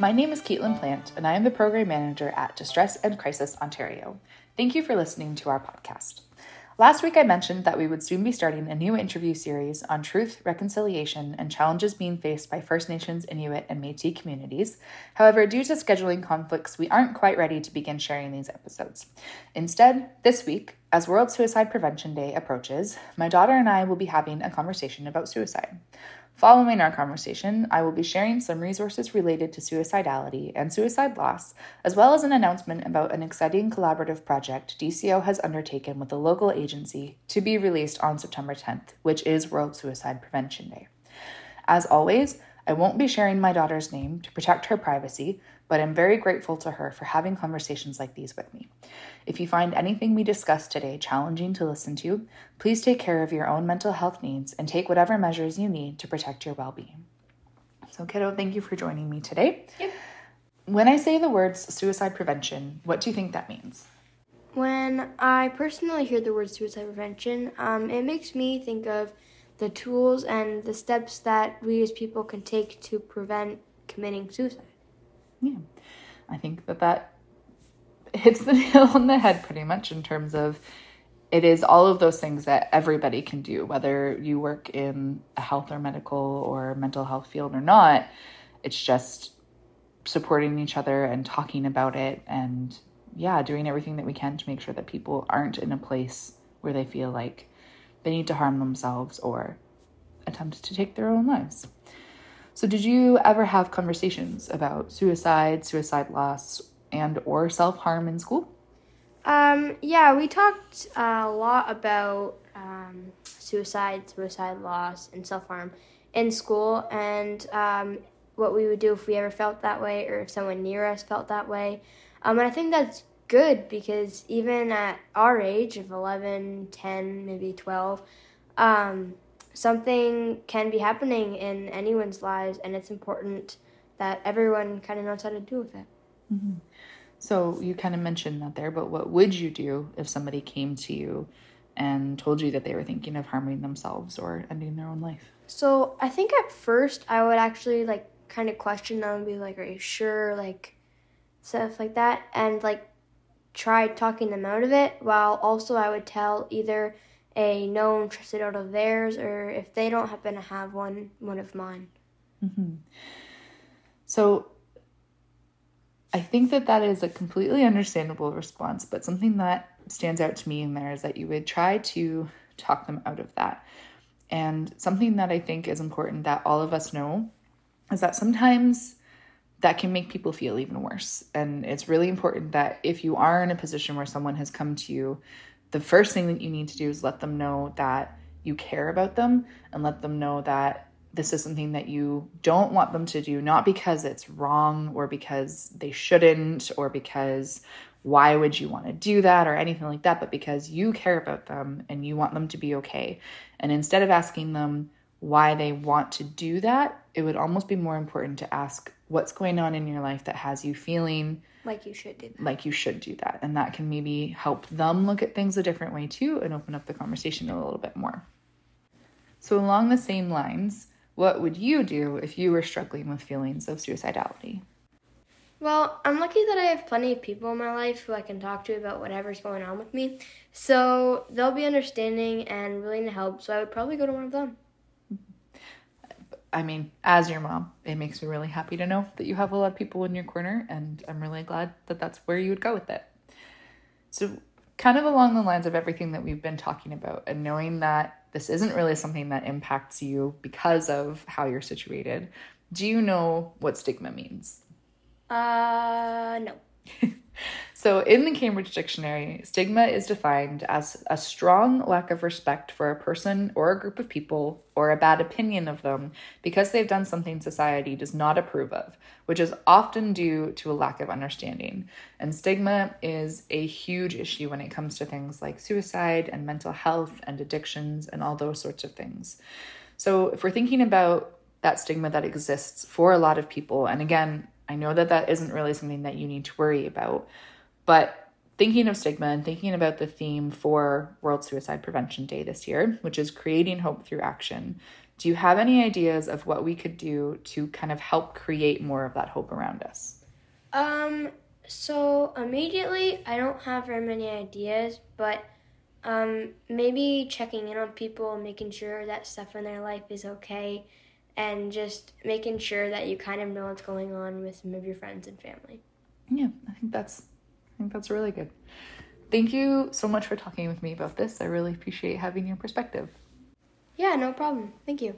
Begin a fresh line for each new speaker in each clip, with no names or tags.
my name is Caitlin Plant, and I am the Program Manager at Distress and Crisis Ontario. Thank you for listening to our podcast. Last week, I mentioned that we would soon be starting a new interview series on truth, reconciliation, and challenges being faced by First Nations, Inuit, and Metis communities. However, due to scheduling conflicts, we aren't quite ready to begin sharing these episodes. Instead, this week, as World Suicide Prevention Day approaches, my daughter and I will be having a conversation about suicide. Following our conversation, I will be sharing some resources related to suicidality and suicide loss, as well as an announcement about an exciting collaborative project DCO has undertaken with a local agency to be released on September 10th, which is World Suicide Prevention Day. As always, I won't be sharing my daughter's name to protect her privacy, but I'm very grateful to her for having conversations like these with me. If you find anything we discussed today challenging to listen to, please take care of your own mental health needs and take whatever measures you need to protect your well being. So, kiddo, thank you for joining me today.
Yep.
When I say the words suicide prevention, what do you think that means?
When I personally hear the word suicide prevention, um, it makes me think of the tools and the steps that we as people can take to prevent committing suicide.
Yeah, I think that that hits the nail on the head pretty much in terms of it is all of those things that everybody can do, whether you work in a health or medical or mental health field or not. It's just supporting each other and talking about it and, yeah, doing everything that we can to make sure that people aren't in a place where they feel like they need to harm themselves or attempt to take their own lives. So, did you ever have conversations about suicide, suicide loss, and or self harm in school?
Um, yeah, we talked a lot about um, suicide, suicide loss, and self harm in school, and um, what we would do if we ever felt that way, or if someone near us felt that way. Um, and I think that's good because even at our age of 11, 10, maybe 12, um, something can be happening in anyone's lives, and it's important that everyone kind of knows how to deal with it.
Mm-hmm. So you kind of mentioned that there, but what would you do if somebody came to you and told you that they were thinking of harming themselves or ending their own life?
So I think at first I would actually like kind of question them and be like, "Are you sure?" Like stuff like that, and like try talking them out of it. While also I would tell either a known trusted out of theirs, or if they don't happen to have one, one of mine.
Mm-hmm. So I think that that is a completely understandable response, but something that stands out to me in there is that you would try to talk them out of that. And something that I think is important that all of us know is that sometimes that can make people feel even worse. And it's really important that if you are in a position where someone has come to you the first thing that you need to do is let them know that you care about them and let them know that this is something that you don't want them to do, not because it's wrong or because they shouldn't or because why would you want to do that or anything like that, but because you care about them and you want them to be okay. And instead of asking them why they want to do that, it would almost be more important to ask what's going on in your life that has you feeling
like you should do that.
Like you should do that. And that can maybe help them look at things a different way too and open up the conversation a little bit more. So, along the same lines, what would you do if you were struggling with feelings of suicidality?
Well, I'm lucky that I have plenty of people in my life who I can talk to about whatever's going on with me. So they'll be understanding and willing to help. So I would probably go to one of them.
I mean, as your mom, it makes me really happy to know that you have a lot of people in your corner, and I'm really glad that that's where you would go with it. So, kind of along the lines of everything that we've been talking about, and knowing that this isn't really something that impacts you because of how you're situated, do you know what stigma means?
Uh, no.
So, in the Cambridge Dictionary, stigma is defined as a strong lack of respect for a person or a group of people or a bad opinion of them because they've done something society does not approve of, which is often due to a lack of understanding. And stigma is a huge issue when it comes to things like suicide and mental health and addictions and all those sorts of things. So, if we're thinking about that stigma that exists for a lot of people, and again, I know that that isn't really something that you need to worry about but thinking of stigma and thinking about the theme for World Suicide Prevention Day this year, which is creating hope through action, do you have any ideas of what we could do to kind of help create more of that hope around us?
Um, so immediately, I don't have very many ideas, but um, maybe checking in on people, making sure that stuff in their life is okay, and just making sure that you kind of know what's going on with some of your friends and family.
Yeah, I think that's I think that's really good. Thank you so much for talking with me about this. I really appreciate having your perspective.
Yeah, no problem. Thank you.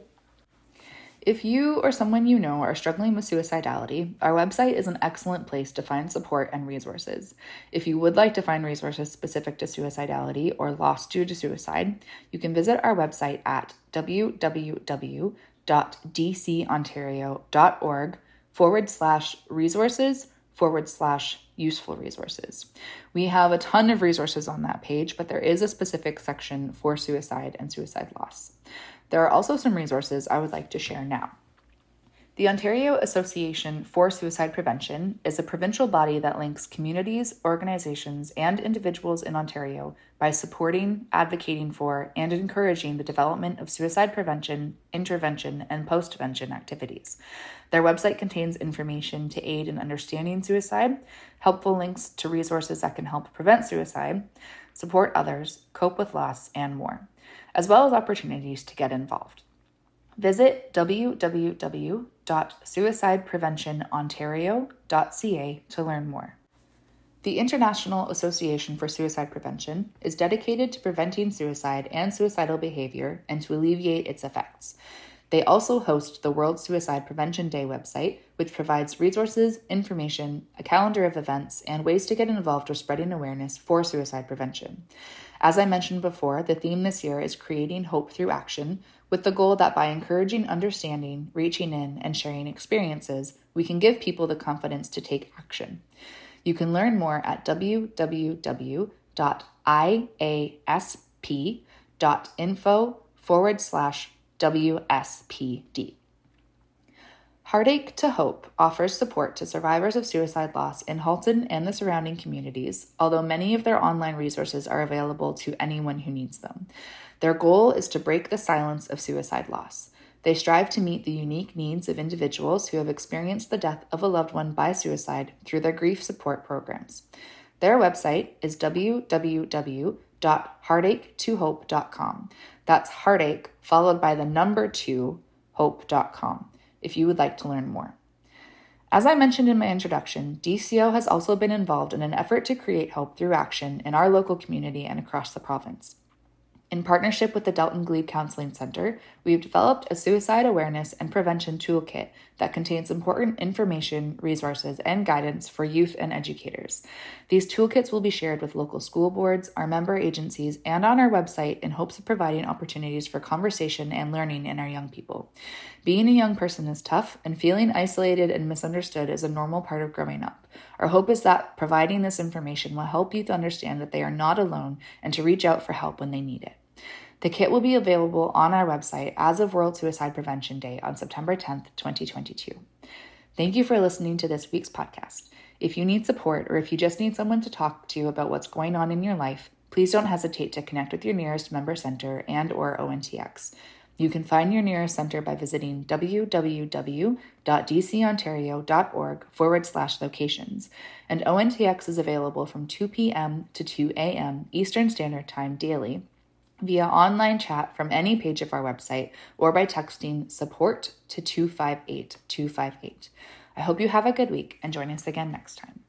If you or someone you know are struggling with suicidality, our website is an excellent place to find support and resources. If you would like to find resources specific to suicidality or loss due to suicide, you can visit our website at www.dcontario.org forward slash resources forward slash useful resources. We have a ton of resources on that page, but there is a specific section for suicide and suicide loss. There are also some resources I would like to share now. The Ontario Association for Suicide Prevention is a provincial body that links communities, organizations, and individuals in Ontario by supporting, advocating for, and encouraging the development of suicide prevention, intervention, and postvention activities. Their website contains information to aid in understanding suicide, helpful links to resources that can help prevent suicide, support others, cope with loss, and more, as well as opportunities to get involved. Visit www.suicidepreventionontario.ca to learn more. The International Association for Suicide Prevention is dedicated to preventing suicide and suicidal behavior and to alleviate its effects. They also host the World Suicide Prevention Day website, which provides resources, information, a calendar of events, and ways to get involved with spreading awareness for suicide prevention. As I mentioned before, the theme this year is creating hope through action, with the goal that by encouraging understanding, reaching in, and sharing experiences, we can give people the confidence to take action. You can learn more at www.iasp.info forward slash WSPD. Heartache to Hope offers support to survivors of suicide loss in Halton and the surrounding communities, although many of their online resources are available to anyone who needs them. Their goal is to break the silence of suicide loss. They strive to meet the unique needs of individuals who have experienced the death of a loved one by suicide through their grief support programs. Their website is www.heartache2hope.com. That's heartache followed by the number 2 hope.com if you would like to learn more. As I mentioned in my introduction, DCO has also been involved in an effort to create hope through action in our local community and across the province. In partnership with the Delton Glebe Counseling Center, we've developed a suicide awareness and prevention toolkit that contains important information, resources, and guidance for youth and educators. These toolkits will be shared with local school boards, our member agencies, and on our website in hopes of providing opportunities for conversation and learning in our young people. Being a young person is tough, and feeling isolated and misunderstood is a normal part of growing up. Our hope is that providing this information will help youth understand that they are not alone and to reach out for help when they need it. The kit will be available on our website as of World Suicide Prevention Day on September 10th, 2022. Thank you for listening to this week's podcast. If you need support or if you just need someone to talk to about what's going on in your life, please don't hesitate to connect with your nearest member center and or ONTX. You can find your nearest center by visiting www.dcontario.org forward slash locations. And ONTX is available from 2 p.m. to 2 a.m. Eastern Standard Time daily via online chat from any page of our website or by texting support to 258 258. I hope you have a good week and join us again next time.